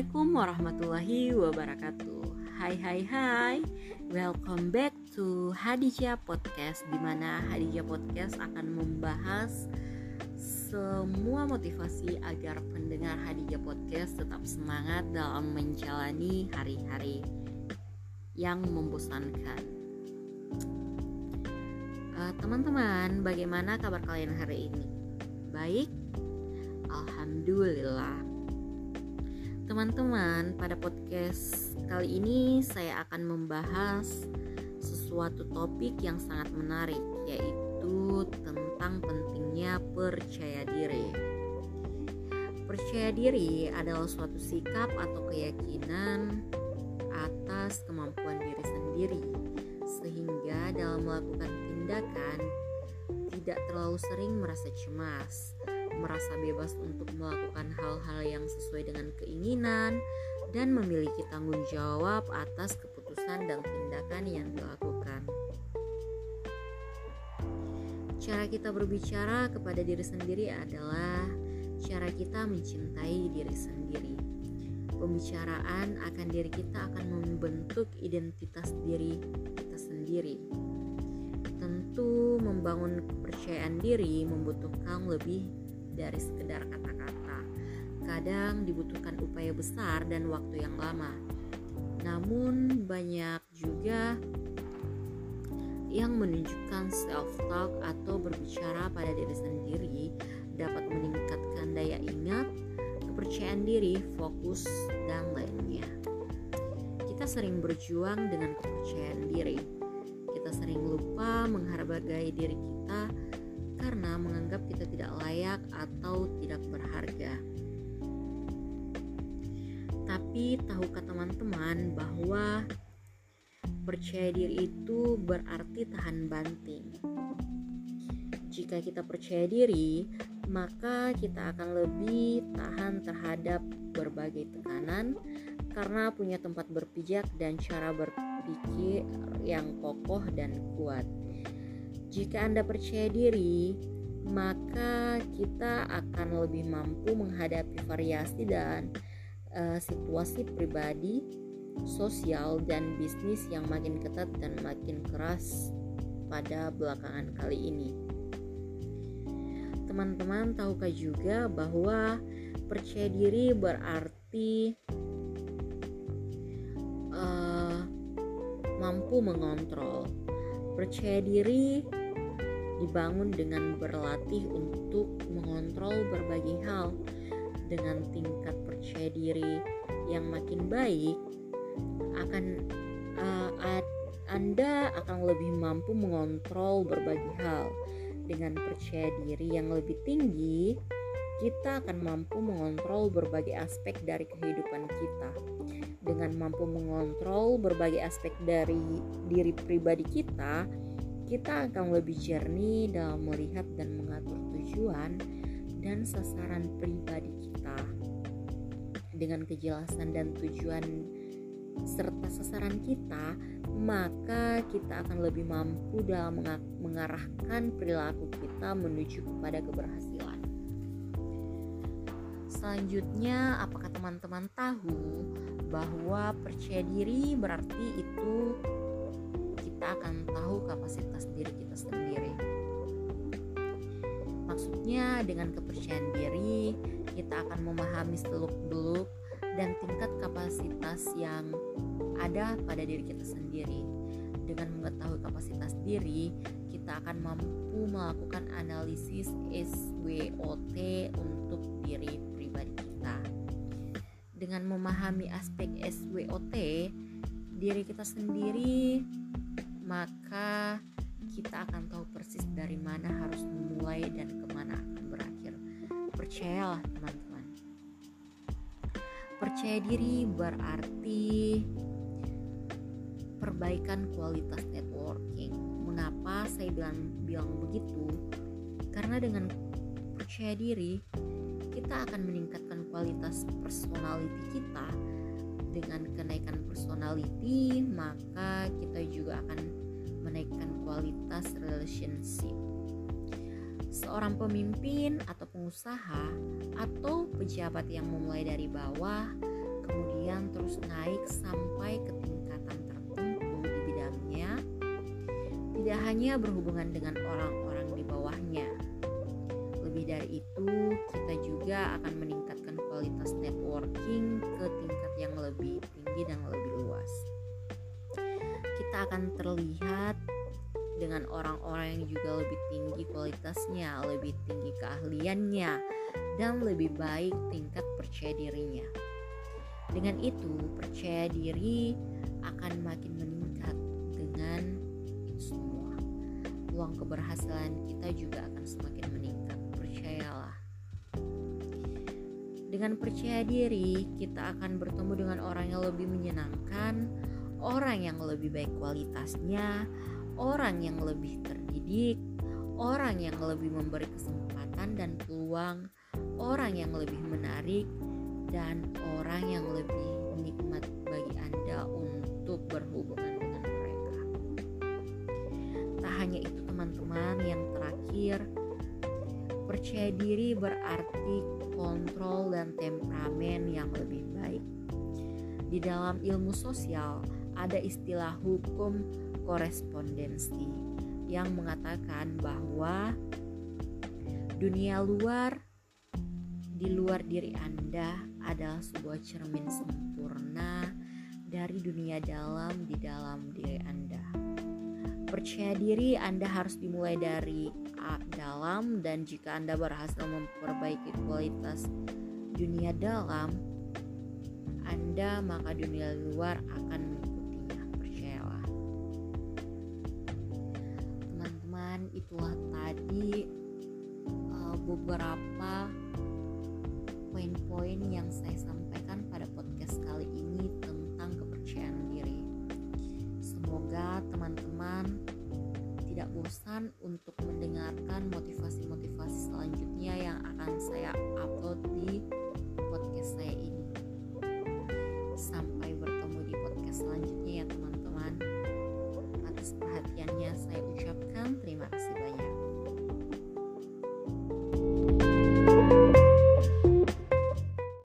Assalamualaikum warahmatullahi wabarakatuh Hai hai hai Welcome back to Hadijah Podcast Di mana Hadijah Podcast akan membahas Semua motivasi agar pendengar Hadijah Podcast Tetap semangat dalam menjalani hari-hari Yang membosankan uh, Teman-teman bagaimana kabar kalian hari ini? Baik? Alhamdulillah Teman-teman, pada podcast kali ini saya akan membahas sesuatu topik yang sangat menarik, yaitu tentang pentingnya percaya diri. Percaya diri adalah suatu sikap atau keyakinan atas kemampuan diri sendiri, sehingga dalam melakukan tindakan tidak terlalu sering merasa cemas, merasa bebas untuk melakukan hal-hal yang sesuai dengan keinginan dan memiliki tanggung jawab atas keputusan dan tindakan yang dilakukan. Cara kita berbicara kepada diri sendiri adalah cara kita mencintai diri sendiri. Pembicaraan akan diri kita akan membentuk identitas diri kita sendiri. Tentu membangun kepercayaan diri membutuhkan lebih dari sekedar kata-kata. Kadang dibutuhkan upaya besar dan waktu yang lama. Namun banyak juga yang menunjukkan self-talk atau berbicara pada diri sendiri dapat meningkatkan daya ingat, kepercayaan diri, fokus, dan lainnya. Kita sering berjuang dengan kepercayaan diri. Kita sering lupa menghargai diri kita karena menganggap kita tidak layak atau tidak berharga. Tapi tahukah teman-teman bahwa percaya diri itu berarti tahan banting? Jika kita percaya diri, maka kita akan lebih tahan terhadap berbagai tekanan karena punya tempat berpijak dan cara berpikir yang kokoh dan kuat. Jika Anda percaya diri, maka kita akan lebih mampu menghadapi variasi dan uh, situasi pribadi, sosial, dan bisnis yang makin ketat dan makin keras pada belakangan kali ini. Teman-teman, tahukah juga bahwa percaya diri berarti uh, mampu mengontrol. Percaya diri dibangun dengan berlatih untuk mengontrol berbagai hal. Dengan tingkat percaya diri yang makin baik akan uh, Anda akan lebih mampu mengontrol berbagai hal. Dengan percaya diri yang lebih tinggi kita akan mampu mengontrol berbagai aspek dari kehidupan kita. Dengan mampu mengontrol berbagai aspek dari diri pribadi kita kita akan lebih jernih dalam melihat dan mengatur tujuan dan sasaran pribadi kita. Dengan kejelasan dan tujuan serta sasaran kita, maka kita akan lebih mampu dalam mengarahkan perilaku kita menuju kepada keberhasilan. Selanjutnya, apakah teman-teman tahu bahwa percaya diri berarti itu kita akan tahu kapasitas diri kita sendiri. Maksudnya dengan kepercayaan diri, kita akan memahami seluk-beluk dan tingkat kapasitas yang ada pada diri kita sendiri. Dengan mengetahui kapasitas diri, kita akan mampu melakukan analisis SWOT untuk diri pribadi kita. Dengan memahami aspek SWOT, diri kita sendiri maka kita akan tahu persis dari mana harus memulai dan ke mana akan berakhir. Percayalah teman-teman. Percaya diri berarti perbaikan kualitas networking. Mengapa saya bilang bilang begitu? Karena dengan percaya diri kita akan meningkatkan kualitas personality kita dengan kenaikan personality maka kita juga akan menaikkan kualitas relationship seorang pemimpin atau pengusaha atau pejabat yang memulai dari bawah kalian terus naik sampai ke tingkatan tertentu di bidangnya, tidak hanya berhubungan dengan orang-orang di bawahnya. Lebih dari itu, kita juga akan meningkatkan kualitas networking ke tingkat yang lebih tinggi dan lebih luas. Kita akan terlihat dengan orang-orang yang juga lebih tinggi kualitasnya, lebih tinggi keahliannya, dan lebih baik tingkat percaya dirinya. Dengan itu, percaya diri akan makin meningkat dengan semua. Peluang keberhasilan kita juga akan semakin meningkat, percayalah. Dengan percaya diri, kita akan bertemu dengan orang yang lebih menyenangkan, orang yang lebih baik kualitasnya, orang yang lebih terdidik, orang yang lebih memberi kesempatan dan peluang, orang yang lebih menarik, dan orang yang lebih nikmat bagi Anda untuk berhubungan dengan mereka. Tak hanya itu, teman-teman, yang terakhir, percaya diri berarti kontrol dan temperamen yang lebih baik. Di dalam ilmu sosial, ada istilah hukum korespondensi yang mengatakan bahwa dunia luar di luar diri Anda adalah sebuah cermin sempurna dari dunia dalam di dalam diri Anda. Percaya diri Anda harus dimulai dari dalam dan jika Anda berhasil memperbaiki kualitas dunia dalam Anda maka dunia luar akan mengikutinya percayalah teman-teman itulah tadi uh, beberapa poin-poin yang saya sampaikan pada podcast kali ini tentang kepercayaan diri. Semoga teman-teman tidak bosan untuk mendengarkan motivasi-motivasi selanjutnya yang akan saya upload di